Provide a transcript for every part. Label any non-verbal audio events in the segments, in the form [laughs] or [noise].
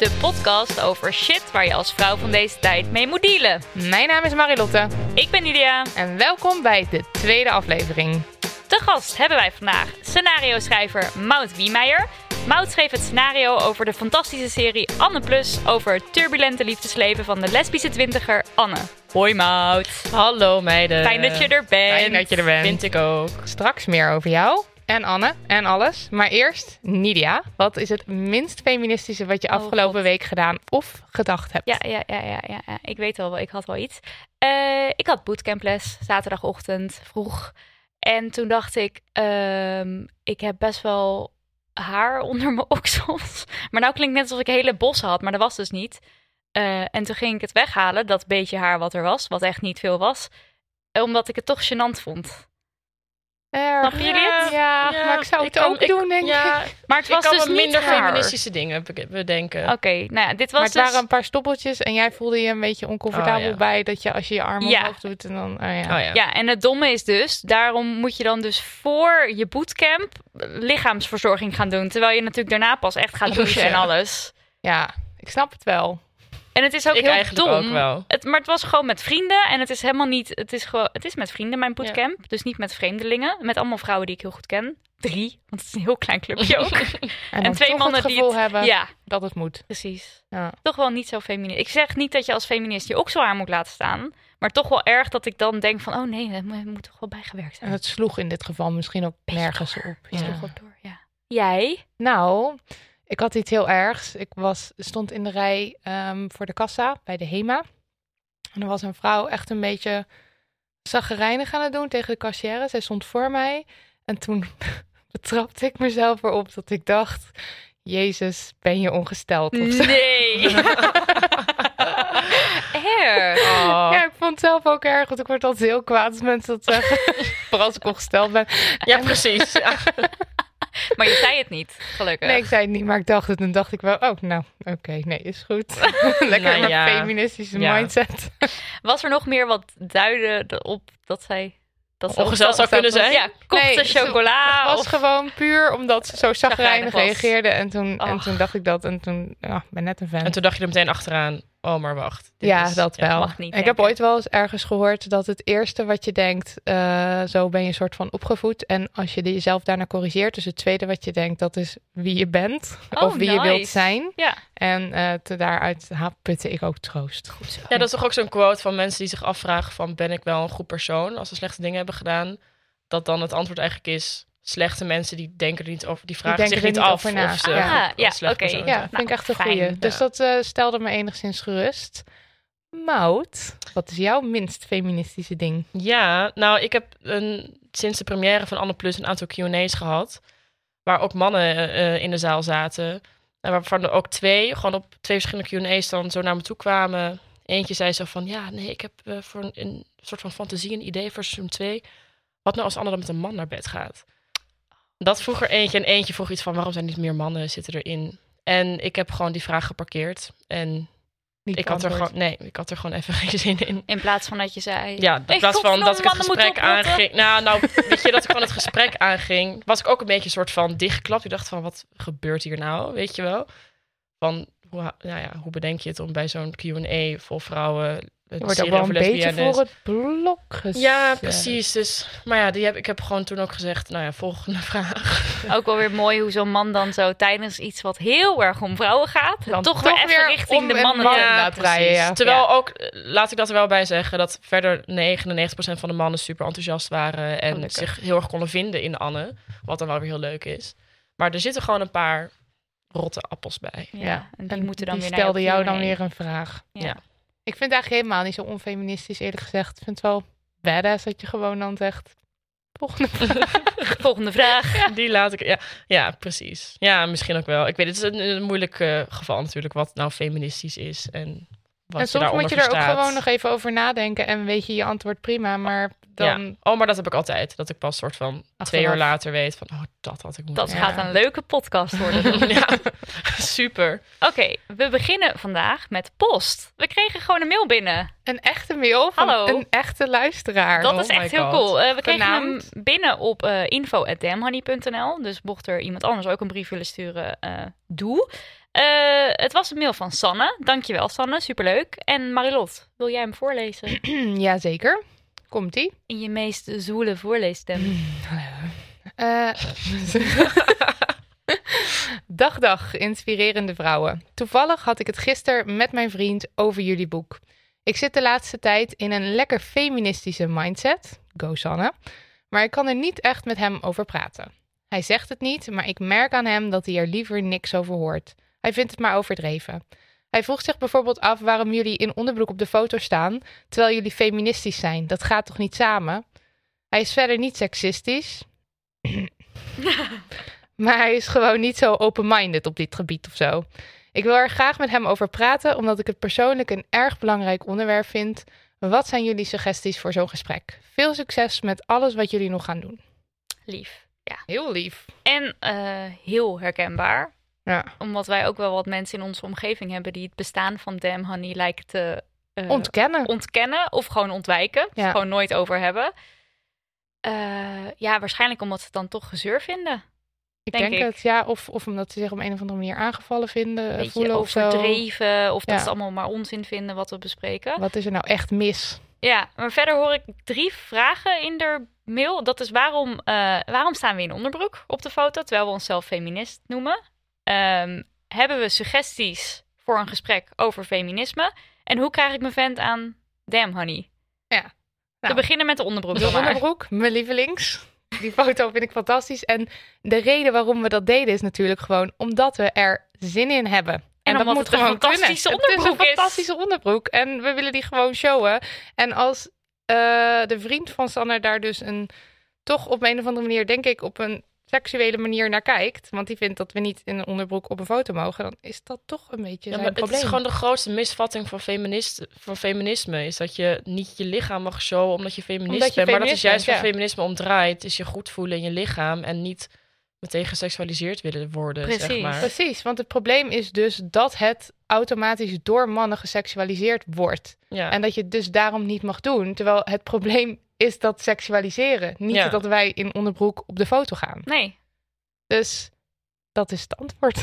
De podcast over shit waar je als vrouw van deze tijd mee moet dealen. Mijn naam is Marilotte Ik ben Lydia. en welkom bij de tweede aflevering. Te gast hebben wij vandaag scenario-schrijver Maud Wiemeijer. Maud schreef het scenario over de fantastische serie Anne Plus over het turbulente liefdesleven van de lesbische twintiger Anne. Hoi Maud. Hallo meiden. Fijn dat je er bent. Fijn dat je er bent. Vind ik ook. Straks meer over jou en Anne en alles. Maar eerst, Nidia, wat is het minst feministische wat je Oh, afgelopen God. week gedaan of gedacht hebt? Ja, ja, ja, ja, ja, ja. Ik weet al wel, ik had wel iets. Eh, ik had bootcamples, zaterdagochtend, vroeg. En toen dacht ik, ehm, ik heb best wel haar [laughs] onder mijn oksels. Maar nou klinkt net alsof ik hele bossen had, maar dat was dus niet. Eh, en toen ging ik het weghalen, dat beetje haar wat er was, wat echt niet veel was. Omdat ik het toch gênant vond. Erg. Snap je dit? Ja, maar ik zou het ook kan- doen, denk ja, ik. Maar het ik was kan dus minder haar. feministische dingen be- bedenken. Oké, nou ja, dit was Maar het dus... waren een paar stoppeltjes en jij voelde je een beetje oncomfortabel Oh, ja. bij dat je als je je arm Ja. omhoog doet en dan... Oh, ja. Oh ja. Ja, en het domme is dus, daarom moet je dan dus voor je bootcamp lichaamsverzorging gaan doen. Terwijl je natuurlijk daarna pas echt gaat douchen en alles. ja, ik snap het wel. En het is ook Ik heel eigenlijk dom. ook wel. Het, maar het was gewoon met vrienden en het is helemaal niet. Het is gewoon. Het is met vrienden mijn bootcamp, dus niet met vreemdelingen. Met allemaal vrouwen die ik heel goed ken. Drie, want het is een heel klein clubje ook. [laughs] En, en twee toch mannen het die gevoel het, hebben Ja, dat het moet. precies. Ja. Toch wel niet zo feminist. Ik zeg niet dat je als feminist je okselhaar moet laten staan, maar toch wel erg dat ik dan denk van, oh nee, dat moet, moet toch wel bijgewerkt En zijn. het sloeg in dit geval misschien ook nergens op. Ja. sloeg ook door, ja. Jij? Nou, ik had iets heel ergs. Ik was, stond in de rij ehm, voor de kassa bij de HEMA. En er was een vrouw echt een beetje zaggerijnig aan het doen tegen de kassière. Zij stond voor mij. En toen [laughs] betrapte ik mezelf erop dat ik dacht... Jezus, ben je ongesteld. Nee. [laughs] Erg. Oh. Ja, ik vond het zelf ook erg, want ik word altijd heel kwaad als mensen dat zeggen. [laughs] Vooral als ik ongesteld ben. Ja, precies. Ja. [laughs] Maar je zei het niet, gelukkig. Nee, ik zei het niet, maar ik dacht het. En dacht ik wel, oh, nou, oké, nee, is goed. [laughs] Lekker Nou ja. feministische Ja. mindset. [laughs] Was er nog meer wat duiden op dat zij... Dat ze Ongesteld zou kunnen zijn? Ja, kopte Nee, chocola. Het was of... gewoon puur omdat ze zo Chagrijnig reageerde. En toen, en toen dacht ik dat. En toen, ja, ben net een fan. En toen dacht je er meteen achteraan, oh maar wacht. dit ja, is- dat ja. wel. mag niet ik heb ooit wel eens ergens gehoord dat het eerste wat je denkt, eh, zo ben je een soort van opgevoed. En als je jezelf daarna corrigeert, dus het tweede wat je denkt, dat is wie je bent. Oh, of wie je wilt zijn. Ja, En eh, te daaruit ha, putte ik ook troost. Goed zo. Ja, dat is toch ook zo'n quote van mensen die zich afvragen van... ben ik wel een goed persoon als ze slechte dingen hebben gedaan? Dat dan het antwoord eigenlijk is... slechte mensen die denken er niet over... die vragen zich er niet niet af over na. of ze Ja. een ja, slecht oké. Ja, zijn. vind ik echt een fijn. goeie. Dus Ja. dat eh, stelde me enigszins gerust. Mout, wat is jouw minst feministische ding? Ja, nou, ik heb een, sinds de première van Anne Plus een aantal Q&A's gehad. Waar ook mannen eh, in de zaal zaten. En waarvan er ook twee, gewoon op twee verschillende Q&A's dan zo naar me toe kwamen. Eentje zei zo van, ja, nee, ik heb eh, voor een, een soort van fantasie, een idee voor seizoen 2. Wat nou als Anne dan met een man naar bed gaat? Dat vroeg er eentje en eentje vroeg iets van, waarom zijn niet meer mannen zitten erin? En ik heb gewoon die vraag geparkeerd. En Niet ik had er gewoon, nee, ik had er gewoon even [laughs] geen zin in. in plaats van dat je zei... Ja, in plaats van dat ik het gesprek aanging. Nou, nou, [laughs] weet je, dat ik gewoon het gesprek aanging. Was ik ook een beetje een soort van dichtgeklapt. Ik dacht van, wat gebeurt hier nou? Weet je wel? Van, hoe, nou ja, hoe bedenk je het om bij zo'n Q&A vol vrouwen Je wordt ook wel een beetje voor het blok gezet. Ja, precies. Dus, maar ja, die heb, ik heb gewoon toen ook gezegd, nou ja, volgende [laughs] vraag. Ook wel weer mooi hoe zo'n man dan zo tijdens iets wat heel erg om vrouwen gaat, Dan toch, toch weer even richting om de mannen. man laat draaien, ja. Terwijl ook, laat ik dat er wel bij zeggen, dat verder 99% van de mannen super enthousiast waren en Gelukkig. zich heel erg konden vinden in Anne. Wat dan wel weer heel leuk is. Maar er zitten gewoon een paar rotte appels bij. Ja, en die En moeten dan die weer stelde jou dan weer een vraag. Ja. Ik vind het eigenlijk helemaal niet zo onfeministisch, eerlijk gezegd. Ik vind het wel badass dat je gewoon dan zegt... Volgende [laughs] vraag. Volgende vraag. Die laat ik, ja, ja, precies. Ja, misschien ook wel. Ik weet, het is een, een moeilijk eh, geval natuurlijk, wat nou feministisch is en wat en soms moet je er ook gewoon nog even over nadenken en weet je je antwoord prima, maar dan... Ja. Oh, maar dat heb ik altijd. Dat ik pas soort van twee uur later weet van, oh, dat had ik moeten Dat Ja. gaat een leuke podcast worden. [laughs] ja, [laughs] super. Oké, we beginnen vandaag met post. We kregen gewoon een mail binnen. Een echte mail van Hallo. een echte luisteraar. Dat Oh is my echt heel God. cool. Eh, we kregen Genaamd? hem binnen op eh info.damhoney.nl. Dus mocht er iemand anders ook een brief willen sturen, eh, doe. Eh, het was een mail van Sanne. Dankjewel Sanne, superleuk. En Marilot, wil jij hem voorlezen? [clears throat] Jazeker. Komt-ie. In je meest zwoele voorleesstem. [laughs] Eh, [laughs] dag, dag, inspirerende vrouwen. Toevallig had ik het gisteren met mijn vriend over jullie boek. Ik zit de laatste tijd in een lekker feministische mindset. Go Sanne. Maar ik kan er niet echt met hem over praten. Hij zegt het niet, maar ik merk aan hem dat hij er liever niks over hoort. Hij vindt het maar overdreven. Hij vroeg zich bijvoorbeeld af waarom jullie in onderbroek op de foto staan, terwijl jullie feministisch zijn. Dat gaat toch niet samen? Hij is verder niet seksistisch. [laughs] maar hij is gewoon niet zo open-minded op dit gebied of zo. Ik wil er graag met hem over praten, omdat ik het persoonlijk een erg belangrijk onderwerp vind. Wat zijn jullie suggesties voor zo'n gesprek? Veel succes met alles wat jullie nog gaan doen. Lief. Heel lief. En eh, heel herkenbaar. Ja. Omdat wij ook wel wat mensen in onze omgeving hebben die het bestaan van Damn Honey lijken te eh, Ontkennen. ontkennen of gewoon ontwijken. Ja. Gewoon nooit over hebben. Eh, ja, waarschijnlijk omdat ze het dan toch gezeur vinden. ik denk denk ik. het, ja. Of, of omdat ze zich op een of andere manier aangevallen vinden, beetje voelen of zo. overdreven. Of dat Ja. ze allemaal maar onzin vinden wat we bespreken. Wat is er nou echt mis? Ja, maar verder hoor ik drie vragen in de mail. Dat is waarom, eh, waarom staan we in onderbroek op de foto, terwijl we onszelf feminist noemen? Ehm, hebben we suggesties voor een gesprek over feminisme? En hoe krijg ik mijn vent aan Damn Honey? Ja. We Nou, beginnen met de onderbroek. De dan onderbroek, mijn lievelings. Die foto vind ik fantastisch. En de reden waarom we dat deden is natuurlijk gewoon omdat we er zin in hebben. En, dat omdat moet het een gewoon fantastische kunnen. Het is onderbroek een is. fantastische onderbroek. En we willen die gewoon showen. En als eh, de vriend van Sanne daar dus een toch op een of andere manier, denk ik, op een seksuele manier naar kijkt. Want die vindt dat we niet in een onderbroek op een foto mogen. Dan is dat toch een beetje Ja, zijn maar het probleem. is gewoon de grootste misvatting van, feminist, van feminisme. Is dat je niet je lichaam mag showen omdat je feminist Omdat je bent. Maar dat is juist bent, waar feminisme om draait. Is je goed voelen in je lichaam en niet meteen geseksualiseerd willen worden, zeg Precies. maar. Precies, want het probleem is dus dat het automatisch door mannen geseksualiseerd wordt. Ja. En dat je het dus daarom niet mag doen. Terwijl het probleem is dat seksualiseren. Niet Ja. dat wij in onderbroek op de foto gaan. Nee, Dus dat is het antwoord.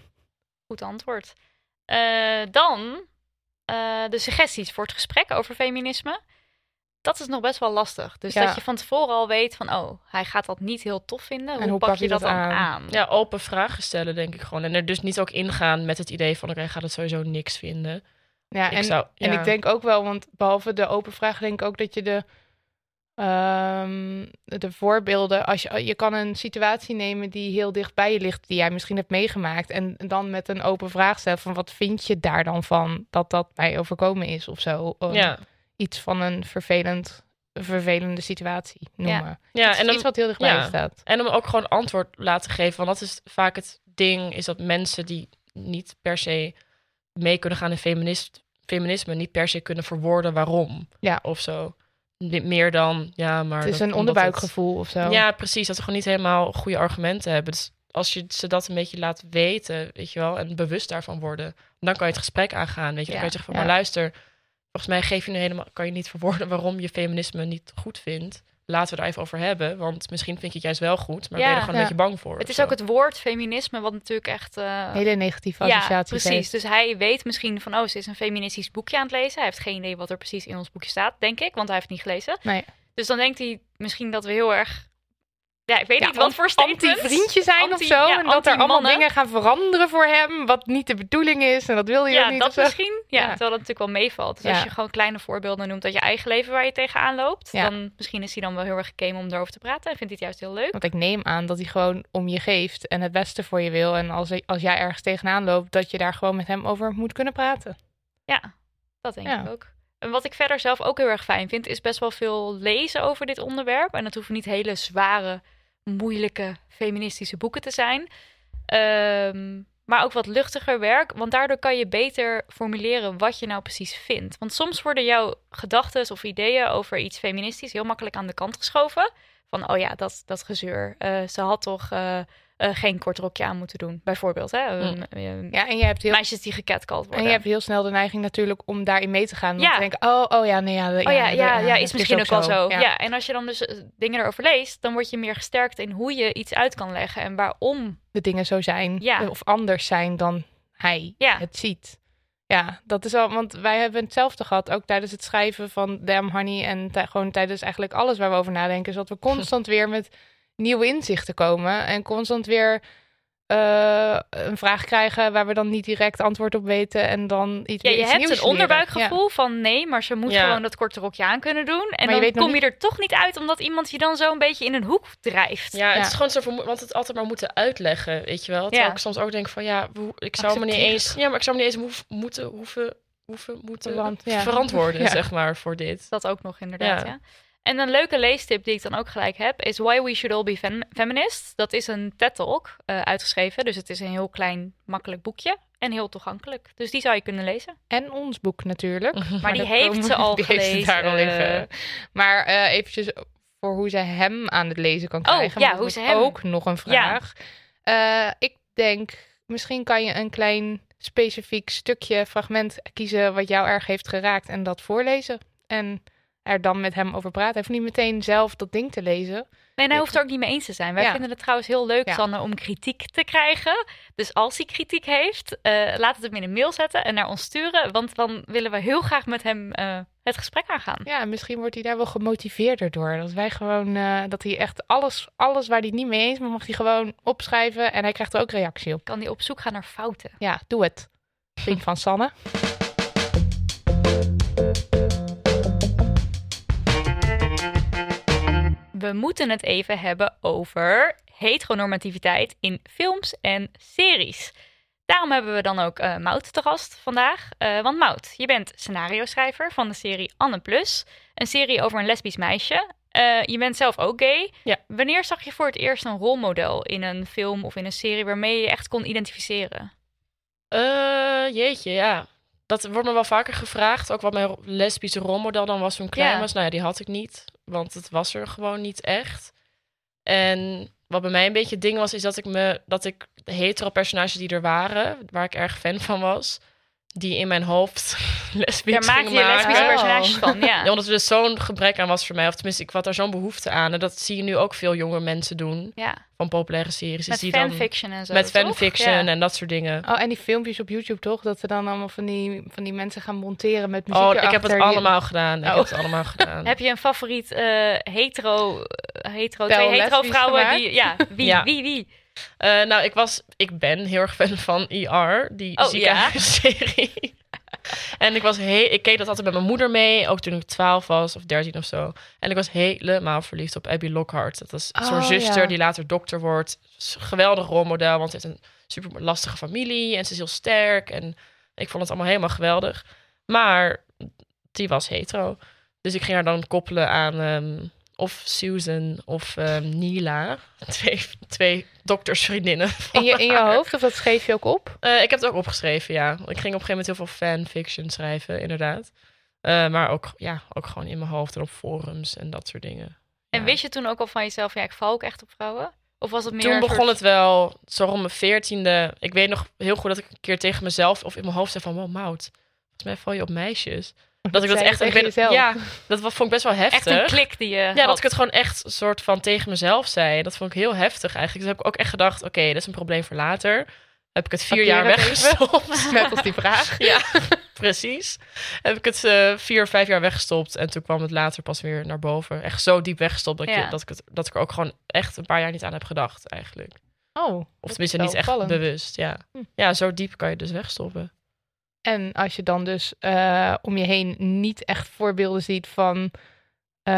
[laughs] goed antwoord. Eh, dan eh, de suggesties voor het gesprek over feminisme. Dat is nog best wel lastig. Dus Ja. dat je van tevoren al weet van, oh, hij gaat dat niet heel tof vinden. Hoe, hoe pak pak je dat, dat dan aan? aan? ja, open vragen stellen, denk ik gewoon. En er dus niet ook ingaan met het idee van... oké, ik ga het sowieso niks vinden. Ja, Ik en, zou- en ik denk ook wel, want behalve de open vraag, denk ik ook dat je de, ehm, de voorbeelden, als je, je kan een situatie nemen die heel dicht bij je ligt, die jij misschien hebt meegemaakt, en dan met een open vraag stellen van wat vind je daar dan van dat dat mij overkomen is of zo. Of Ja, Iets van een vervelend, vervelende situatie noemen. ja iets, en dan, iets wat heel dichtbij ja. staat. En om ook gewoon antwoord laten geven. Want dat is vaak het ding, is dat mensen die niet per se mee kunnen gaan in feminist, feminisme, niet per se kunnen verwoorden waarom. Ja. Of zo. Meer dan, ja, maar... Het is een onderbuikgevoel of zo. het- ja, precies. Dat ze gewoon niet helemaal goede argumenten hebben. Dus als je ze dat een beetje laat weten, weet je wel, en bewust daarvan worden, dan kan je het gesprek aangaan. Weet je, dan Ja, kan je zeggen van, ja. maar luister, volgens mij geef je nu helemaal, kan je niet verwoorden waarom je feminisme niet goed vindt. Laten we daar even over hebben. Want misschien vind je het juist wel goed, maar Ja. ben je er gewoon Ja. een beetje bang voor. Het is zo. ook het woord feminisme, wat natuurlijk echt... eh, Hele negatieve ja, associaties precies. heeft. Dus hij weet misschien van, oh, ze is een feministisch boekje aan het lezen. Hij heeft geen idee wat er precies in ons boekje staat, denk ik, want hij heeft het niet gelezen. Nee. Dus dan denkt hij misschien dat we heel erg... Ja, ik weet Ja, niet wat voor anti-vriendje zijn Anti- of zo. ja, en dat er allemaal dingen gaan veranderen voor hem. Wat niet de bedoeling is. En dat wil je Ja, niet. dat zo. misschien. Ja, Ja. terwijl dat natuurlijk wel meevalt. Dus als je gewoon kleine voorbeelden noemt uit je eigen leven waar je tegenaan loopt, dan misschien is hij dan wel heel erg game om erover te praten en vindt hij het juist heel leuk. Want ik neem aan dat hij gewoon om je geeft. En het beste voor je wil. En als, als jij ergens tegenaan loopt. Dat je daar gewoon met hem over moet kunnen praten. Ja, dat denk ik ook. En wat ik verder zelf ook heel erg fijn vind, is best wel veel lezen over dit onderwerp. En dat hoeven niet hele zware, moeilijke feministische boeken te zijn. Ehm, maar ook wat luchtiger werk, want daardoor kan je beter formuleren wat je nou precies vindt. Want soms worden jouw gedachten of ideeën over iets feministisch heel makkelijk aan de kant geschoven. Van, oh ja, dat, dat gezeur. Eh, ze had toch eh, eh, geen kort rokje aan moeten doen, bijvoorbeeld. Hè? Een- Ja, en je hebt heel, Meisjes die gecatcalled worden. en je hebt heel snel de neiging natuurlijk om daarin mee te gaan. Ja. te denken, oh, oh ja, nee, ja. Oh ja, ja, ja, is misschien ook wel zo. Ja. Ja. en als je dan dus eh, dingen erover leest, dan word je meer gesterkt in hoe je iets uit kan leggen en waarom. De dingen zo zijn. Ja. Of anders zijn dan hij Ja. het ziet. Ja, dat is al, want wij hebben hetzelfde gehad, ook tijdens het schrijven van Damn Honey en gewoon tijdens eigenlijk alles waar we over nadenken, is dat we [laughs] constant weer met nieuwe inzichten komen en constant weer eh, een vraag krijgen waar we dan niet direct antwoord op weten en dan iets, Ja, je iets hebt nieuws een onderbuikgevoel van nee, maar ze moet Ja. gewoon dat korte rokje aan kunnen doen. En dan kom je er toch niet uit, omdat iemand je dan zo een beetje in een hoek drijft. Ja, het is gewoon zo want het altijd maar moeten uitleggen, weet je wel. Terwijl Ja. ik soms ook denk van ja, ik zou me niet eens, ja, maar ik zou me niet eens hoef- moeten, hoeven, hoeven, moeten Verant- ja. verantwoorden, Ja. zeg maar, voor dit. Dat ook nog inderdaad, ja. Ja. En een leuke leestip die ik dan ook gelijk heb, is Why We Should All Be Fem- Feminists. Dat is een TED-talk eh, uitgeschreven, dus het is een heel klein, makkelijk boekje. En heel toegankelijk. Dus die zou je kunnen lezen. En ons boek natuurlijk. Maar [laughs] die heeft komen- ze al die heeft ze gelezen. daar al even. Maar eh eventjes voor hoe ze hem aan het lezen kan Oh, krijgen. ja, want hoe ze hem- Ook nog een vraag. Eh, ik denk, misschien kan je een klein specifiek stukje, fragment kiezen wat jou erg heeft geraakt en dat voorlezen. En er dan met hem over praten. Hij hoeft niet meteen zelf dat ding te lezen. Nee, hij hoeft er ook niet mee eens te zijn. Wij Ja. vinden het trouwens heel leuk, Ja. Sanne, om kritiek te krijgen. Dus als hij kritiek heeft, eh, laat het hem in een mail zetten en naar ons sturen. Want dan willen we heel graag met hem eh, het gesprek aangaan. Ja, en misschien wordt hij daar wel gemotiveerder door. Dat wij gewoon, eh, dat hij echt alles, alles waar hij niet mee eens is, mag hij gewoon opschrijven. En hij krijgt er ook reactie op. Kan hij op zoek gaan naar fouten? Ja, doe het. Vriend van Sanne. We moeten het even hebben over heteronormativiteit in films en series. Daarom hebben we dan ook eh Mout te gast vandaag. Eh, want Mout, je bent scenario-schrijver van de serie Anne Plus. Een serie over een lesbisch meisje. Eh, je bent zelf ook gay. Ja. Wanneer zag je voor het eerst een rolmodel in een film of in een serie waarmee je echt kon identificeren? Jeetje, ja. Dat wordt me wel vaker gevraagd. Ook wat mijn lesbische rolmodel dan was toen ik klein Ja. was. Nou ja, die had ik niet. Want het was er gewoon niet echt. En wat bij mij een beetje het ding was, is dat ik me dat ik de hetero personages die er waren, waar ik erg fan van was, die in mijn hoofd [laughs] lesbisch Daar maak je lesbische Oh. personages van, ja. Ja, omdat er dus zo'n gebrek aan was voor mij. Of tenminste, ik had daar zo'n behoefte aan. En dat zie je nu ook veel jonge mensen doen. ja. Van populaire series. Met die dan- fanfiction en zo, Met toch? fanfiction Ja. en dat soort dingen. Oh, en die filmpjes op YouTube toch? Dat ze dan allemaal van die, van die mensen gaan monteren met muziek Oh, ik heb het allemaal gedaan. Ik Oh. heb het allemaal gedaan. [laughs] Heb je een favoriet eh, hetero, eh, hetero, twee hetero vrouwen die, ja, wie, Ja. wie, wie? Eh, nou, ik, was, ik ben heel erg fan van ER, die Oh, ziekenhuisserie. [laughs] en ik, was he- ik keek dat altijd met mijn moeder mee, ook toen ik 12 was of 13 of zo. En ik was helemaal verliefd op Abby Lockhart. Dat is zo'n Oh, zuster ja. die later dokter wordt. Geweldig rolmodel, want ze heeft een super lastige familie en ze is heel sterk. En ik vond het allemaal helemaal geweldig. Maar die was hetero. Dus ik ging haar dan koppelen aan ehm, of Susan of ehm, Nila. [laughs] Twee, twee doktersvriendinnen. In je, in je hoofd, of dat schreef je ook op? Eh, ik heb het ook opgeschreven, ja. Ik ging op een gegeven moment heel veel fanfiction schrijven, inderdaad. Eh, maar ook, ja, ook gewoon in mijn hoofd en op forums en dat soort dingen. En Ja. wist je toen ook al van jezelf, ja, ik val ook echt op vrouwen? Of was het meer Toen begon soort- het wel, zo rond mijn veertiende. Ik weet nog heel goed dat ik een keer tegen mezelf of in mijn hoofd zei van... Wow, Mout, volgens mij val je op meisjes. Dat ik dat echt... Ik tegen ben, jezelf. ja, dat vond ik best wel heftig. Echt een klik die je Ja, had. dat ik het gewoon echt soort van tegen mezelf zei. Dat vond ik heel heftig eigenlijk. Dus heb ik ook echt gedacht, oké, dat is een probleem voor later. Heb ik het vier jaar weggestopt. Net als die vraag. ja, [laughs] precies. Heb ik het eh, vier of vijf jaar weggestopt. En toen kwam het later pas weer naar boven. Echt zo diep weggestopt dat, Ja. je, dat, ik het, dat ik er ook gewoon echt een paar jaar niet aan heb gedacht eigenlijk. Oh. Of tenminste niet echt bewust, ja. Hm. Ja, zo diep kan je dus wegstoppen. En als je dan dus eh, om je heen niet echt voorbeelden ziet van... eh,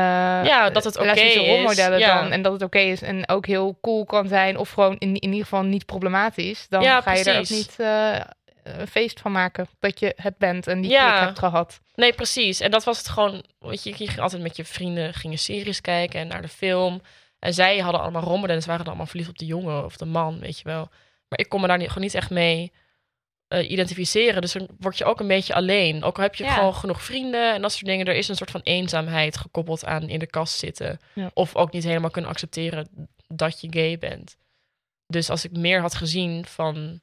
Ja, dat het oké is, rolmodellen ja. dan. En dat het oké is en ook heel cool kan zijn. Of gewoon in, in ieder geval niet problematisch. Dan Ja, ga je er ook niet eh, een feest van maken. Dat je het bent en die Ja. klik hebt gehad. Nee, precies. En dat was het gewoon. Weet je, je ging altijd met je vrienden gingen series kijken en naar de film. En zij hadden allemaal rommelen en ze waren dan allemaal verliefd op de jongen of de man, weet je wel. Maar ik kon me daar niet, gewoon niet echt mee eh, identificeren. Dus dan word je ook een beetje alleen. Ook al heb je Ja. gewoon genoeg vrienden en dat soort dingen. Er is een soort van eenzaamheid gekoppeld aan in de kast zitten. Ja. Of ook niet helemaal kunnen accepteren dat je gay bent. Dus als ik meer had gezien van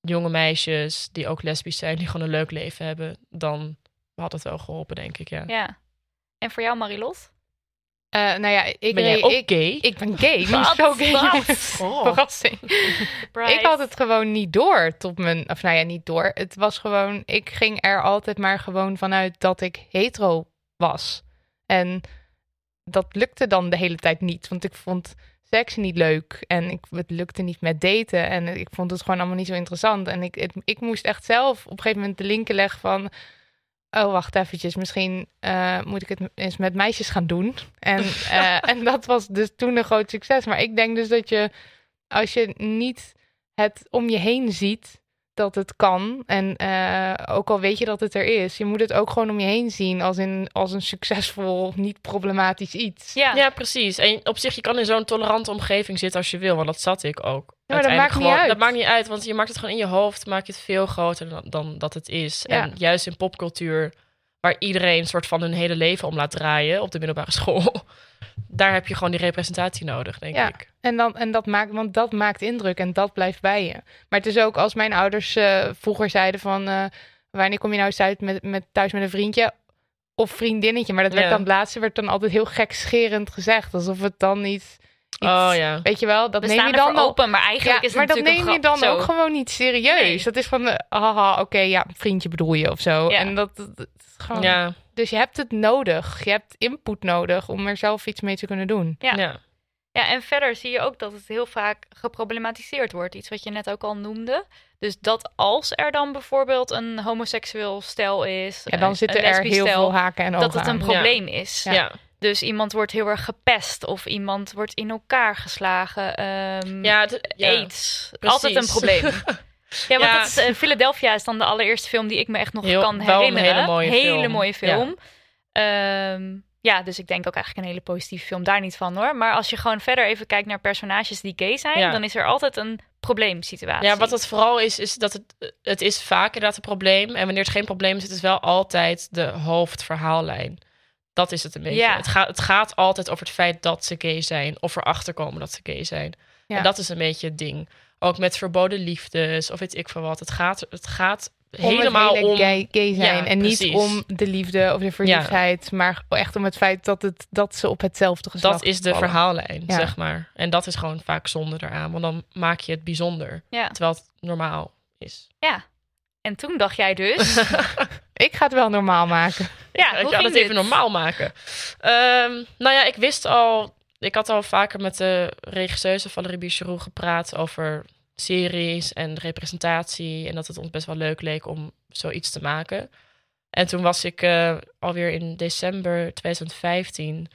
jonge meisjes die ook lesbisch zijn, die gewoon een leuk leven hebben, dan had het wel geholpen, denk ik. Ja. Ja. En voor jou, Marilot? Eh, nou ja, ik, ben jij ik, ook ik, gay? ik ben gay. Wat? zo gay. Oh. [laughs] Verrassing. Ik had het gewoon niet door tot mijn, of nou ja, niet door. Het was gewoon, ik ging er altijd maar gewoon vanuit dat ik hetero was. En dat lukte dan de hele tijd niet, want ik vond seks niet leuk en ik, het lukte niet met daten en ik vond het gewoon allemaal niet zo interessant. En ik, het- ik moest echt zelf op een gegeven moment de linken leggen van, oh wacht eventjes, misschien eh, moet ik het eens met meisjes gaan doen. En, [laughs] eh, en dat was dus toen een groot succes. Maar ik denk dus dat je, als je niet het om je heen ziet dat het kan. En eh, ook al weet je dat het er is, je moet het ook gewoon om je heen zien als, in, als een succesvol, niet problematisch iets. Ja. Ja, precies. En op zich, je kan in zo'n tolerante omgeving zitten als je wil, want dat zat ik ook. maar dat maakt niet gewoon- uit. Dat maakt niet uit, want je maakt het gewoon in je hoofd, maak je het veel groter dan, dan dat het is. Ja. En juist in popcultuur, waar iedereen een soort van hun hele leven om laat draaien op de middelbare school, daar heb je gewoon die representatie nodig, denk Ja. ik. En, dan, en dat maakt, want dat maakt indruk en dat blijft bij je. Maar het is ook als mijn ouders eh, vroeger zeiden van... eh, wanneer kom je nou eens uit met, met, thuis met een vriendje of vriendinnetje? Maar dat werd Ja. dan het laatste werd dan altijd heel gekscherend gezegd. Alsof het dan niet... iets- Oh ja. Weet je wel, dat We neem je dan ook open, maar eigenlijk ja, is het maar dat natuurlijk neem je dan ook gewoon niet serieus. Nee. Dat is van, haha, oké, ja, vriendje bedoel je of zo. Ja. En dat, dat- dat is gewoon... Ja, Dus je hebt het nodig. Je hebt input nodig om er zelf iets mee te kunnen doen. Ja. ja. Ja, en verder zie je ook dat het heel vaak geproblematiseerd wordt. Iets wat je net ook al noemde. Dus dat als er dan bijvoorbeeld een homoseksueel stel is, Ja, dan zitten er heel stel, veel haken en ogen dat het een probleem is. Ja. Dus iemand wordt heel erg gepest of iemand wordt in elkaar geslagen. ehm Ja, het- ja. AIDS. Precies. Altijd een probleem. [laughs] Ja, want Ja. dat is, eh, Philadelphia is dan de allereerste film die ik me echt nog Heel- kan wel een herinneren. hele mooie film. mooie film. Ehm, ja, dus ik denk ook eigenlijk een hele positieve film daar niet van hoor. Maar als je gewoon verder even kijkt naar personages die gay zijn, Ja. dan is er altijd een probleemsituatie. Ja, wat het vooral is, is dat het, het is vaak inderdaad een probleem. En wanneer het geen probleem is, het is wel altijd de hoofdverhaallijn. Dat is het een beetje. Ja. Het, gaat, het gaat altijd over het feit dat ze gay zijn. Of erachter komen dat ze gay zijn. Ja. En dat is een beetje het ding. Ook met verboden liefdes of weet ik veel wat. Het gaat, het gaat Om helemaal hele om... gay, gay zijn. Ja, en niet om de liefde of de verliefdheid. Maar echt om het feit dat, het, dat ze op hetzelfde geslacht Dat is de vallen. verhaallijn, Ja. zeg maar. En dat is gewoon vaak zonde eraan. Want dan maak je het bijzonder. Ja. Terwijl het normaal is. ja. En toen dacht jij dus, [laughs] Ik ga het wel normaal maken. ja, ik ga het even normaal maken. Ehm, nou ja, ik wist al... Ik had al vaker met de regisseuse Valerie Bicheroux gepraat over series en representatie. En dat het ons best wel leuk leek om zoiets te maken. En toen was ik eh, alweer in december 2015...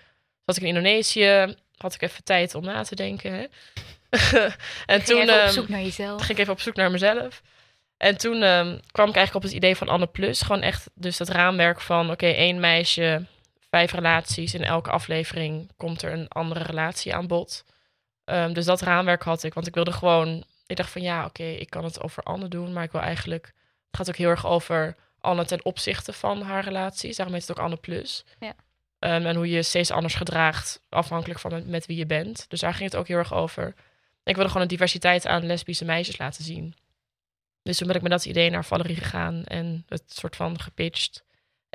Zat ik in Indonesië. Had ik even tijd om na te denken. Hè? [laughs] en Ging toen... even op ehm, zoek naar jezelf. ging ik even op zoek naar mezelf. En toen ehm, kwam ik eigenlijk op het idee van Anne Plus. Gewoon echt dus dat raamwerk van... oké, één meisje, vijf relaties. In elke aflevering komt er een andere relatie aan bod. Ehm, dus dat raamwerk had ik. Want ik wilde gewoon... Ik dacht van ja, oké, ik kan het over Anne doen. Maar ik wil eigenlijk... Het gaat ook heel erg over Anne ten opzichte van haar relaties. Daarom heet het ook Anne Plus. Ja. Ehm, en hoe je steeds anders gedraagt afhankelijk van met, met wie je bent. Dus daar ging het ook heel erg over. Ik wilde gewoon een diversiteit aan lesbische meisjes laten zien. Dus toen ben ik met dat idee naar Valerie gegaan en het soort van gepitcht.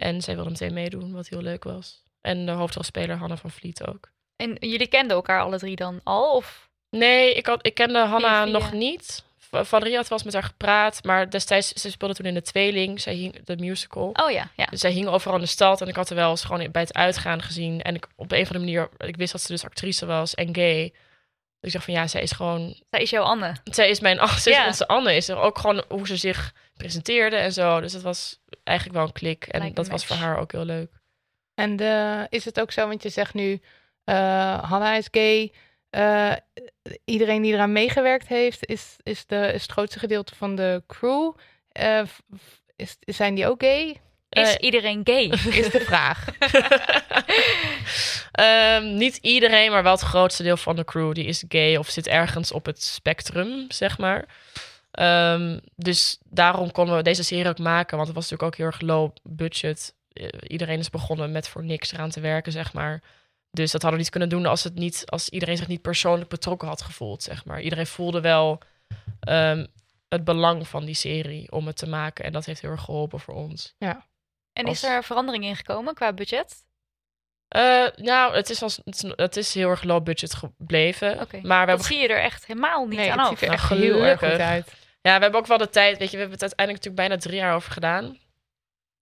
En zij wilde meteen meedoen, wat heel leuk was. En de hoofdrolspeler Hanna van Vliet ook. En jullie kenden elkaar alle drie dan al? Of? Nee, ik, had, ik kende Hanna nog niet. Va- Valerie had wel eens met haar gepraat, maar destijds, ze speelde toen in de Tweeling, zij hing, de musical. Oh ja, ja. Dus zij hing overal in de stad en ik had haar wel eens gewoon bij het uitgaan gezien. En ik, op een of andere manier, ik wist dat ze dus actrice was en gay. Dus ik dacht van ja, zij is gewoon, Zij is jouw Anne. zij is mijn, [laughs] zij is Ja. onze Anne. Is er ook gewoon hoe ze zich presenteerde en zo. Dus dat was eigenlijk wel een klik. En dat was voor haar ook heel leuk. En de, is het ook zo, want je zegt nu, eh Hanna is gay. Eh, iedereen die eraan meegewerkt heeft, is, is, de, is het grootste gedeelte van de crew. Eh, is, zijn die ook gay? Is Eh, iedereen gay? [laughs] Is de vraag. [laughs] Ehm, niet iedereen, maar wel het grootste deel van de crew die is gay of zit ergens op het spectrum, zeg maar. Ehm, dus daarom konden we deze serie ook maken, want het was natuurlijk ook heel erg low budget. Eh, iedereen is begonnen met voor niks eraan te werken, zeg maar. Dus dat hadden we niet kunnen doen als, het niet, als iedereen zich niet persoonlijk betrokken had gevoeld, zeg maar. Iedereen voelde wel ehm, het belang van die serie om het te maken. En dat heeft heel erg geholpen voor ons. En Als- is er verandering in gekomen qua budget? Eh, nou, het is, als, het, is, het heel erg low budget gebleven. Maar we Dat zie je er echt helemaal niet Nee, aan het af. ziet er echt Nou, heel erg goed uit. ja, we hebben ook wel de tijd. Weet je, we hebben het uiteindelijk natuurlijk bijna drie jaar over gedaan.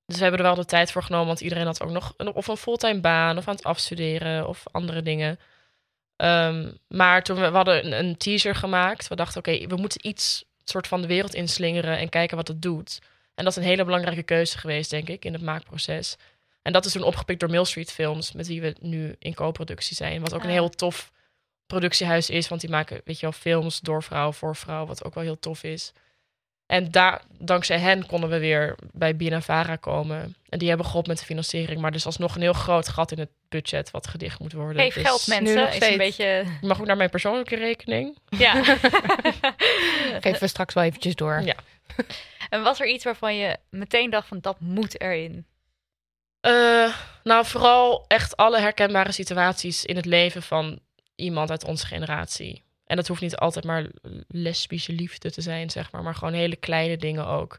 Dus we hebben er wel de tijd voor genomen. Want iedereen had ook nog een, of een fulltime baan. Of aan het afstuderen. Of andere dingen. Ehm, maar toen we, we hadden een, een teaser gemaakt. We dachten, oké, we moeten iets soort van de wereld inslingeren. En kijken wat het doet. En dat is een hele belangrijke keuze geweest, denk ik, in het maakproces. En dat is toen opgepikt door Mill Street Films, met wie we nu in co-productie zijn. Wat ook een Ah. heel tof productiehuis is, want die maken, weet je wel, films door vrouw voor vrouw, wat ook wel heel tof is. En daar, dankzij hen konden we weer bij BNNVARA komen. En die hebben geholpen met de financiering, maar dus alsnog een heel groot gat in het budget wat gedicht moet worden. Geef Dus geld, nu mensen. Is een beetje... Je mag ook naar mijn persoonlijke rekening. Ja. [laughs] Geven we straks wel eventjes door. Ja. en was er iets waarvan je meteen dacht van dat moet erin? Eh, nou, vooral echt alle herkenbare situaties in het leven van iemand uit onze generatie. En dat hoeft niet altijd maar lesbische liefde te zijn, zeg maar, maar gewoon hele kleine dingen ook.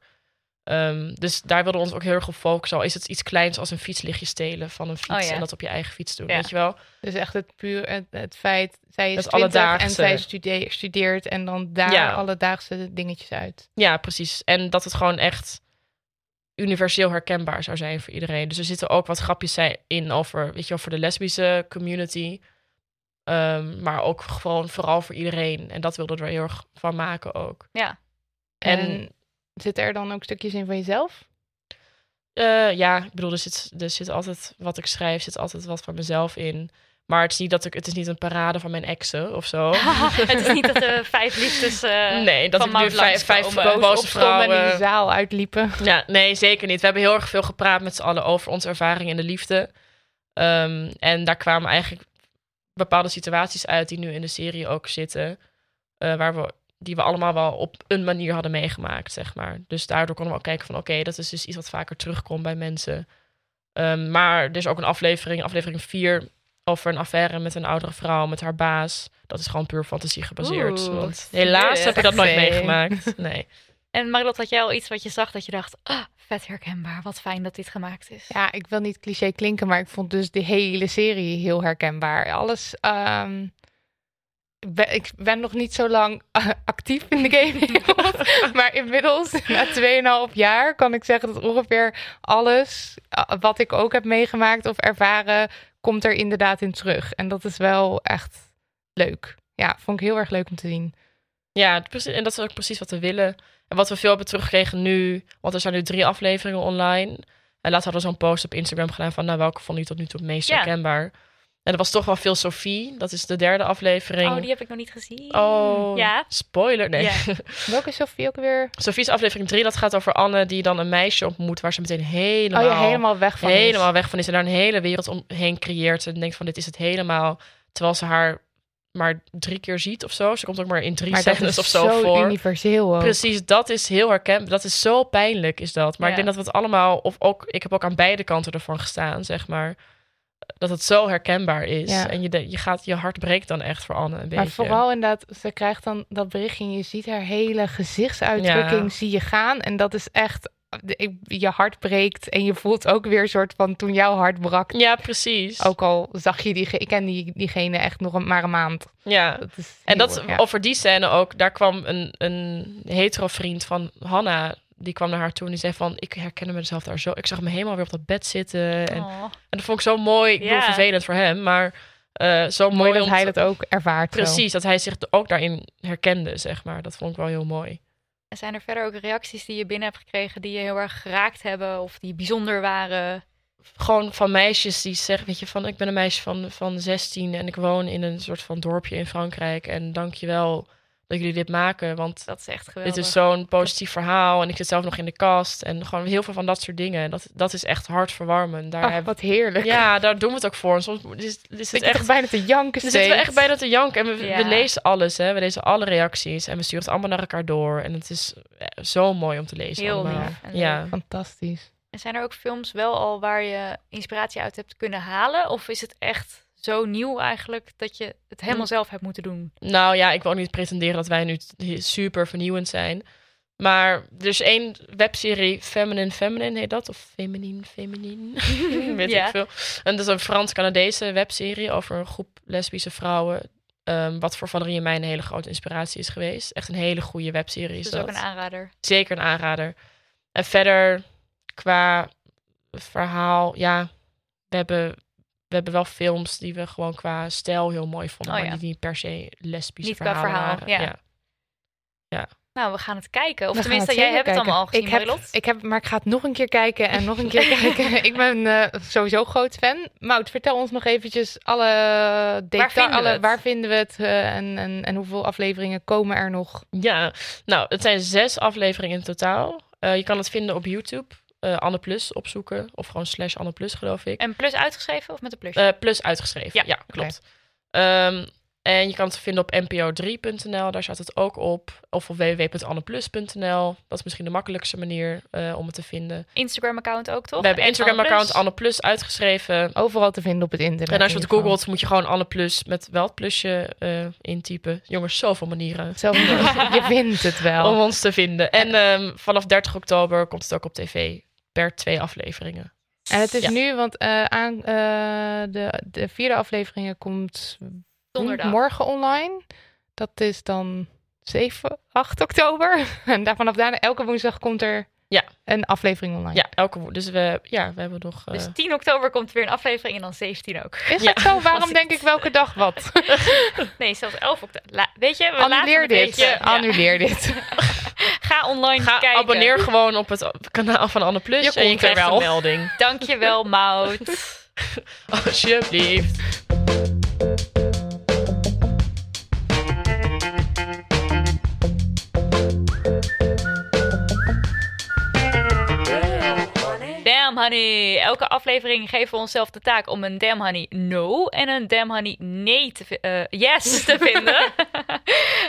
Ehm, dus daar wilden we ons ook heel erg op focussen. Al is het iets kleins als een fietslichtje stelen van een fiets Oh ja. en dat op je eigen fiets doen, Ja. weet je wel? Dus echt het puur het, het feit, zij is 20 en zij stude- studeert en dan daar Ja. alledaagse dingetjes uit. Ja, precies. En dat het gewoon echt universeel herkenbaar zou zijn voor iedereen. Dus er zitten ook wat grapjes in over, weet je wel, voor de lesbische community. Ehm, maar ook gewoon vooral voor iedereen. En dat wilden we er heel erg van maken ook. Ja. En, En- zitten er dan ook stukjes in van jezelf? Eh, ja, ik bedoel, er zit, er zit altijd wat ik schrijf, zit altijd wat van mezelf in. Maar het is niet dat ik, het is niet een parade van mijn exen of zo. [laughs] het is niet dat de vijf liefdes eh, nee, dat van ik nu vijf, vijf boze Opstonden en in de vrouwen. zaal uitliepen. Ja, nee, zeker niet. We hebben heel erg veel gepraat met z'n allen over onze ervaring in de liefde. Ehm, en daar kwamen eigenlijk bepaalde situaties uit die nu in de serie ook zitten. eh, waar we, die we allemaal wel op een manier hadden meegemaakt, zeg maar. Dus daardoor konden we ook kijken van... oké, dat is dus iets wat vaker terugkomt bij mensen. Ehm, maar er is ook een aflevering, aflevering 4... over een affaire met een oudere vrouw, met haar baas. Dat is gewoon puur fantasie gebaseerd. Oeh, want helaas heb ik dat nooit meegemaakt. Nee. En Marilotte, had jij al iets wat je zag dat je dacht, ah, vet herkenbaar. Wat fijn dat dit gemaakt is. Ja, ik wil niet cliché klinken, maar ik vond dus de hele serie heel herkenbaar. Alles. ehm, ik, ben, ik ben nog niet zo lang [laughs] actief in de gaming. [laughs] maar inmiddels, [laughs] na 2,5 jaar, kan ik zeggen dat ongeveer alles eh, wat ik ook heb meegemaakt of ervaren, komt er inderdaad in terug. En dat is wel echt leuk. Ja, vond ik heel erg leuk om te zien. Ja, precies, en dat is ook precies wat we willen. En wat we veel hebben teruggekregen nu, want er zijn nu drie afleveringen online. En laatst hadden we zo'n post op Instagram gedaan van, nou, welke vond je tot nu toe het meest Ja. En dat was toch wel veel Sophie. Dat is de derde aflevering. Oh, die heb ik nog niet gezien. Oh, Ja. spoiler. Nee. Ja. [laughs] Welke is Sophie ook weer? Sophie's aflevering 3, dat gaat over Anne die dan een meisje ontmoet waar ze meteen helemaal, oh ja, helemaal weg van. is. helemaal weg van is. En daar een hele wereld omheen creëert. En denkt van, dit is het helemaal. Terwijl ze haar maar drie keer ziet of zo. Ze komt ook maar in drie Maar dat scènes is of zo, zo voor. universeel ook. Precies, dat is heel herkenbaar. Dat is zo pijnlijk, is dat. Maar Ja. ik denk dat we het allemaal, of ook, ik heb ook aan beide kanten ervan gestaan, zeg maar. Dat het zo herkenbaar is. Ja. En je, de- je, gaat, je hart breekt dan echt voor Anne een beetje. Maar vooral inderdaad, ze krijgt dan dat berichtje en je ziet haar hele gezichtsuitdrukking Ja. zie je gaan. En dat is echt je hart breekt en je voelt ook weer een soort van toen jouw hart brak. Ja, precies. Ook al zag je die, ik ken die, diegene echt nog een, maar een maand. Ja. Dat is En dat, ja. over die scène ook, daar kwam een, een hetero vriend van Hanna, die kwam naar haar toe en die zei van, ik herkende mezelf daar zo. Ik zag me helemaal weer op dat bed zitten. En, Oh. en dat vond ik zo mooi. Ik bedoel, vervelend voor hem, maar eh, zo mooi, mooi dat om hij dat ook ervaart. zo. Precies, dat hij zich ook daarin herkende, zeg maar. Dat vond ik wel heel mooi. En zijn er verder ook reacties die je binnen hebt gekregen die je heel erg geraakt hebben of die bijzonder waren? Gewoon van meisjes die zeggen, weet je, van ik ben een meisje van, van 16 en ik woon in een soort van dorpje in Frankrijk. En dank je wel dat jullie dit maken, want Dat is echt geweldig. Dit is zo'n positief verhaal en ik zit zelf nog in de kast en gewoon heel veel van dat soort dingen. Dat, dat is echt hartverwarmend. Daar Ach, heb- wat heerlijk. ja, daar doen we het ook voor. En Soms is, is het echt, bijna te janken dan zitten we echt bijna te janken en we, Ja. we lezen alles. Hè. We lezen alle reacties en we sturen het allemaal naar elkaar door. En het is eh, zo mooi om te lezen. Heel allemaal. lief en Ja. leuk. Fantastisch. En zijn er ook films wel al waar je inspiratie uit hebt kunnen halen? Of is het echt zo nieuw eigenlijk dat je het helemaal zelf hebt moeten doen? Nou ja, ik wil ook niet pretenderen dat wij nu super vernieuwend zijn. Maar er is één webserie, Feminine Feminine heet dat. Of Feminine Feminine, [laughs] weet Ja. ik veel. En dat is een Frans-Canadese webserie over een groep lesbische vrouwen. ehm, wat voor Valerie en mij een hele grote inspiratie is geweest. Echt een hele goede webserie is Dat is ook een aanrader. Zeker een aanrader. En verder, qua verhaal, ja, we hebben, we hebben wel films die we gewoon qua stijl heel mooi vonden. Oh maar ja. die niet per se lesbische Niet qua verhalen verhaal, waren. ja. Nou, we gaan het kijken. Of We tenminste, jij hebt het allemaal al gezien, ik heb, Marilot. ik heb, maar ik ga het nog een keer kijken en nog een keer [laughs] kijken. Ik ben eh, sowieso groot fan. Mout, vertel ons nog eventjes alle details. het? waar vinden we het eh, en, en, en hoeveel afleveringen komen er nog? Ja, nou, het zijn zes afleveringen in totaal. Eh, je kan het vinden op YouTube. Eh Anne Plus opzoeken. Of gewoon slash Anne Plus, geloof ik. En plus uitgeschreven of met een plusje? Eh, plus uitgeschreven. Ja, Ja, klopt. Ehm, en je kan het vinden op npo3.nl, daar staat het ook op. Of op www.anneplus.nl. Dat is misschien de makkelijkste manier eh, om het te vinden. Instagram-account ook, toch? We hebben En Instagram-account Anne Anne Plus uitgeschreven. Overal te vinden op het internet. En als je het googelt, moet je gewoon Anne Plus met wel het plusje eh, intypen. Jongens, zoveel manieren Zelf, [laughs] je vindt het wel. om ons te vinden. En ehm, vanaf 30 oktober komt het ook op tv per twee afleveringen. En het is Ja. nu, want eh, aan, eh, de, de vierde aflevering komt Donderdag. morgen online. Dat is dan 7, 8 oktober. [laughs] En daar, vanaf daarna, elke woensdag komt er Ja. een aflevering online. Ja, elke Dus we, ja, we hebben nog... eh, Dus 10 oktober komt weer een aflevering en dan 17 ook. Is Ja. dat zo? Waarom denk ik welke dag wat? [laughs] Nee, zelfs 11 oktober. La- weet je, we Annuleer dit. Ja. Annuleer dit. [laughs] Ga online Ga kijken. abonneer gewoon op het kanaal van Anne Plus Je en je krijgt wel. een melding. Dankjewel, Mout. [laughs] Alsjeblieft. Honey. Elke aflevering geven we onszelf de taak om een damn honey no en een damn honey nee te eh, yes te [laughs] vinden. [laughs]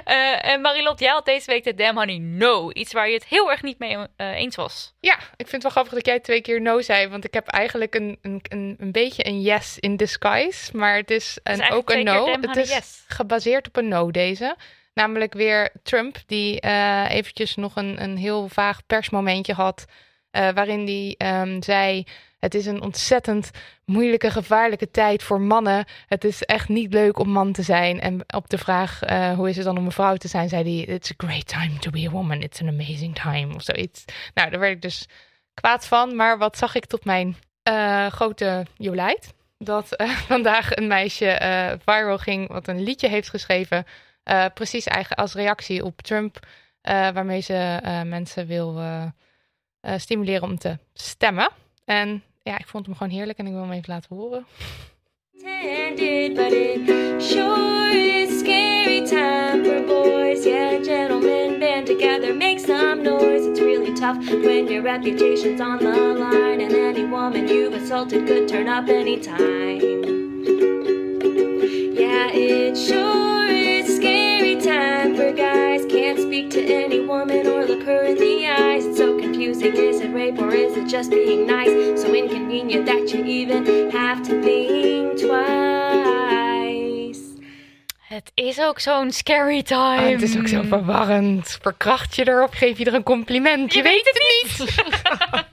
Eh, en Marilot, jij had deze week de damn honey no. Iets waar je het heel erg niet mee eh, eens was. Ja, ik vind het wel grappig dat jij twee keer no zei. Want ik heb eigenlijk een, een, een, een beetje een yes in disguise. Maar het is, Het is een, ook een no. Het is yes. gebaseerd op een no deze. Namelijk weer Trump, die eventjes nog een, een heel vaag persmomentje had. Eh, waarin hij ehm, zei: Het is een ontzettend moeilijke, gevaarlijke tijd voor mannen. Het is echt niet leuk om man te zijn. En op de vraag: eh, Hoe is het dan om een vrouw te zijn? zei hij: It's a great time to be a woman. It's an amazing time. Of zoiets. Nou, daar werd ik dus kwaad van. Maar wat zag ik tot mijn eh, grote jolijt? Dat [laughs] vandaag een meisje viral ging, wat een liedje heeft geschreven. precies eigen als reactie op Trump. waarmee ze mensen wil eh, stimuleren om te stemmen. En ja, ik vond hem gewoon heerlijk en ik wil hem even laten horen. intended, but it sure is scary time for boys. Yeah, gentlemen, band together, make some noise. It's really tough when your reputation's on the line, and any woman you've assaulted could turn up anytime. Is it rape or is it just being nice? So inconvenient that you even have to think twice. Het is ook zo'n scary time. Ah, het is ook zo verwarrend. Verkracht je erop, geef je er een compliment. Je, weet het niet. [laughs]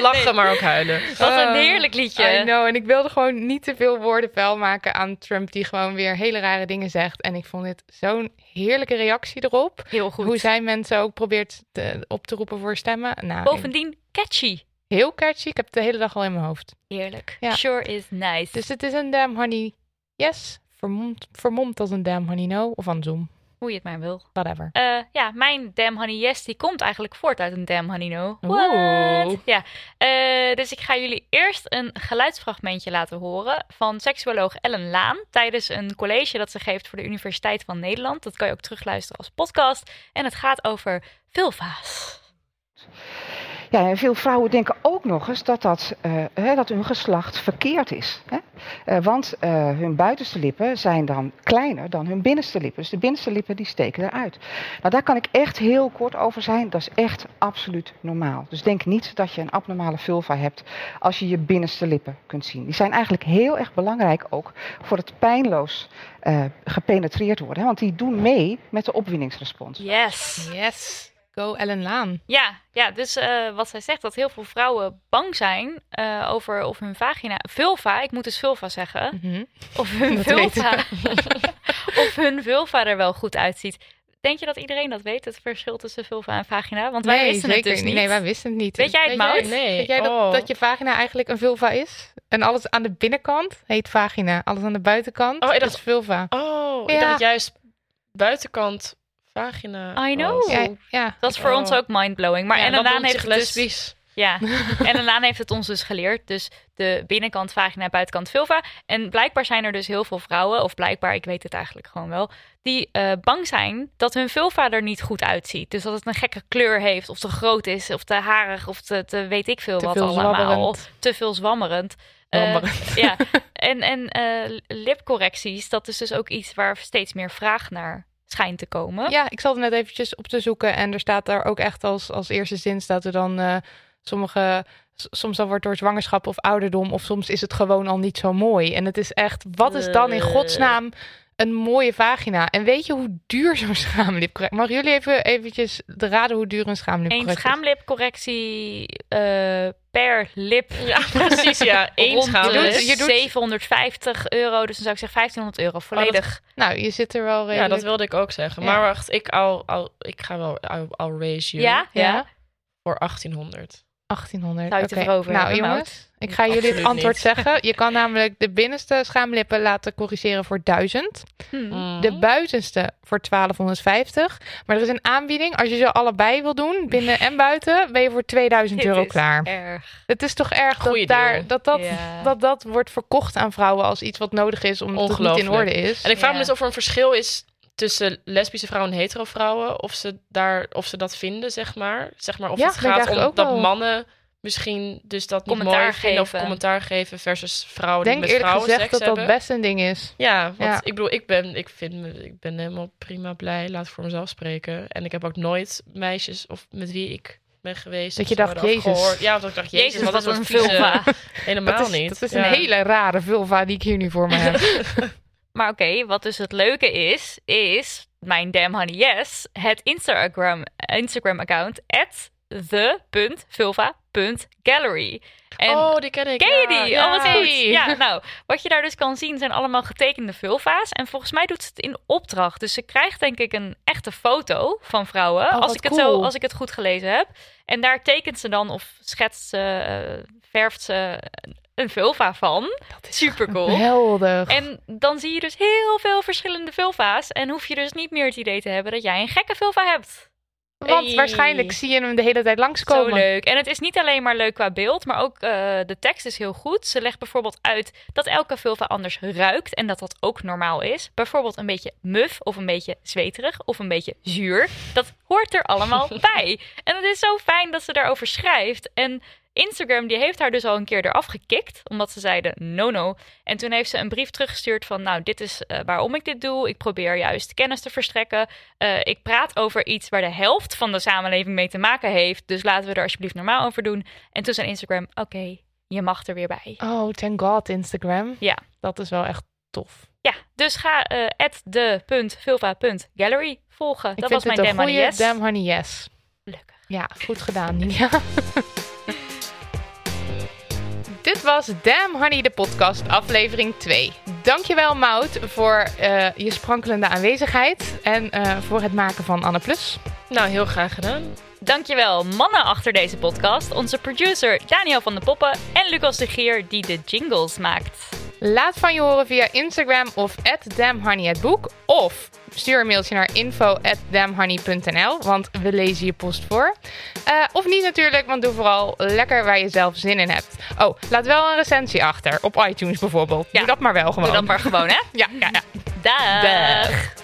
Lachen, maar ook huilen. Wat een Ah, heerlijk liedje. I know. En ik wilde gewoon niet te veel woorden vuil maken aan Trump, die gewoon weer hele rare dingen zegt. En ik vond dit zo'n heerlijke reactie erop. Heel goed. Hoe zij mensen ook probeert te- op te roepen voor stemmen. Nou, Bovendien catchy. heel catchy. Ik heb het de hele dag al in mijn hoofd. Heerlijk. Ja. Sure is nice. Dus het is een damn honey yes. Vermomd, vermomd als een damn honey no. Of andersom. Hoe je het maar wil. Whatever. Eh, ja, mijn Damn Honey Yes, die komt eigenlijk voort uit een Damn Honey No. What? Ja, eh, dus ik ga jullie eerst een geluidsfragmentje laten horen van seksuoloog Ellen Laan tijdens een college dat ze geeft voor de Universiteit van Nederland. Dat kan je ook terugluisteren als podcast. En het gaat over vulva's. Ja, en veel vrouwen denken ook nog eens dat, dat, eh, hè, dat hun geslacht verkeerd is. Hè? Eh, want eh, hun buitenste lippen zijn dan kleiner dan hun binnenste lippen. Dus de binnenste lippen die steken eruit. Nou, daar kan ik echt heel kort over zijn. Dat is echt absoluut normaal. Dus denk niet dat je een abnormale vulva hebt als je je binnenste lippen kunt zien. Die zijn eigenlijk heel erg belangrijk ook voor het pijnloos eh, gepenetreerd worden. Hè? Want die doen mee met de opwinningsrespons. Yes. Yes. Go Ellen Laan. Ja, ja dus eh, wat zij zegt, dat heel veel vrouwen bang zijn eh, over of hun vagina, vulva, ik moet dus vulva zeggen, Mhm. of hun Dat vulva, [laughs] of hun vulva er wel goed uitziet. Denk je dat iedereen dat weet, het verschil tussen vulva en vagina? Want wij nee, wisten zeker het dus niet. Nee, wij wisten het niet. Weet jij het, Maud? Nee. Weet jij dat, Oh. dat je vagina eigenlijk een vulva is? En alles aan de binnenkant heet vagina. Alles aan de buitenkant Oh, ik dacht- is vulva. Oh, Ja. ik dacht juist buitenkant vagina. I know. was. Ja, ja. Dat is voor Oh. ons ook mindblowing. Maar Ja, en noemt heeft het dus, ja, [laughs] en Laan heeft het ons dus geleerd. Dus de binnenkant vagina, buitenkant vulva. En blijkbaar zijn er dus heel veel vrouwen, of blijkbaar, ik weet het eigenlijk gewoon wel, die eh, bang zijn dat hun vulva er niet goed uitziet. Dus dat het een gekke kleur heeft, of te groot is, of te harig, of te, te weet ik veel Te wat veel allemaal. zwammerend. Te veel zwammerend. Eh, Zwammerend. [laughs] ja, en, en eh, lipcorrecties, dat is dus ook iets waar steeds meer vraag naar schijnt te komen. Ja, ik zat net eventjes op te zoeken en er staat daar ook echt als, als eerste zin staat er dan eh, sommige, soms dan wordt door zwangerschap of ouderdom of soms is het gewoon al niet zo mooi. En het is echt, wat is dan in Eh. godsnaam een mooie vagina? En weet je hoe duur zo'n [laughs] schaamlipcorrectie? Mag jullie even eventjes raden hoe duur een Een schaamlipcorrectie is? schaamlipcorrectie eh, per lip [laughs] Ja, precies, ja. [laughs] Eén schaamlip. Je doet- je doet- 750 euro. Dus dan zou ik zeggen 1500 euro volledig. Nou, je zit er wel Ja, redelijk... dat wilde ik ook zeggen. Ja. Maar wacht, ik, al, al, ik ga wel, I'll, I'll raise you ja, ja. Ja? voor 1800. 1800. Zou je het Oké. erover Nou, hebben, jongens, ik ga jullie het antwoord niet. zeggen. Je kan namelijk de binnenste schaamlippen laten corrigeren voor 1000. Hm. De buitenste voor 1250. Maar er is een aanbieding. Als je ze allebei wil doen, binnen en buiten, ben je voor 2000 Dit euro is klaar. Erg. Het is toch erg Goeie dat, daar, dat, dat, Ja. dat dat wordt verkocht aan vrouwen als iets wat nodig is omdat het niet in orde is. En ik vraag Ja. me dus of er een verschil is tussen lesbische vrouwen en hetero vrouwen. Of ze, daar, of ze dat vinden, zeg maar. Zeg maar of Ja, het denk gaat om dat wel. mannen misschien dus dat niet Commentaar mooi vinden. Of geven. commentaar geven versus vrouwen Ik die denk met eerlijk vrouwen gezegd seks dat dat hebben. best een ding is. Ja, want Ja. ik bedoel, ik ben, ik, vind me, ik ben helemaal prima blij. Laat ik voor mezelf spreken. En ik heb ook nooit meisjes of met wie ik ben geweest. Dat je dacht, Jezus. gehoord. Ja, dat ik dacht, Jezus, Jezus, wat, wat is een dat vulva. Helemaal Dat is, niet. dat is Ja. een hele rare vulva die ik hier nu voor me heb. [laughs] Maar oké, wat dus het leuke is, is mijn Damn Honey Yes, het Instagram, Instagram account, at the.vulva.gallery. En oh, die ken ik. Ken je ja. die? Ja. Oh, wat goed. Ja, nou, wat je daar dus kan zien zijn allemaal getekende vulva's. En volgens mij doet ze het in opdracht. Dus ze krijgt denk ik een echte foto van vrouwen. Oh, als, ik het zo, als ik het goed gelezen heb. En daar tekent ze dan of schetst ze, eh, verft ze een vulva van. Super cool. Geweldig. En dan zie je dus heel veel verschillende vulva's. En hoef je dus niet meer het idee te hebben dat jij een gekke vulva hebt. Want Hey. waarschijnlijk zie je hem de hele tijd Zo langskomen. leuk. En het is niet alleen maar leuk qua beeld, maar ook eh, de tekst is heel goed. Ze legt bijvoorbeeld uit dat elke vulva anders ruikt en dat dat ook normaal is. Bijvoorbeeld een beetje muf of een beetje zweterig of een beetje zuur. Dat hoort er allemaal [laughs] bij. En het is zo fijn dat ze daarover schrijft. En Instagram die heeft haar dus al een keer eraf gekikt, omdat ze zeiden no no. En toen heeft ze een brief teruggestuurd van nou dit is eh, waarom ik dit doe. Ik probeer juist kennis te verstrekken. Eh, ik praat over iets waar de helft van de samenleving mee te maken heeft. Dus laten we er alsjeblieft normaal over doen. En toen zei Instagram oké, je mag er weer bij. Oh, thank god Instagram. Ja. Dat is wel echt tof. Ja, dus ga eh de.vulva.gallery volgen. Ik dat was mijn Damn Honey Yes. Damn Honey Yes. Gelukkig. Ja, goed gedaan, Ninja. [laughs] Was Damn Honey, de podcast, aflevering 2. Dankjewel, Mout, voor eh, je sprankelende aanwezigheid en eh, voor het maken van Anne Plus. Nou, heel graag gedaan. Dankjewel mannen achter deze podcast. Onze producer Daniel van de Poppen en Lucas de Gier die de jingles maakt. Laat van je horen via Instagram of @damnhoney@boek of stuur een mailtje naar info@damnhoney.nl, want we lezen je post voor. Eh, of niet natuurlijk, want doe vooral lekker waar je zelf zin in hebt. Oh, laat wel een recensie achter op iTunes bijvoorbeeld. Ja, doe dat maar wel gewoon. Doe dat maar gewoon, hè? [laughs] Ja, ja, ja. Dag. Dag.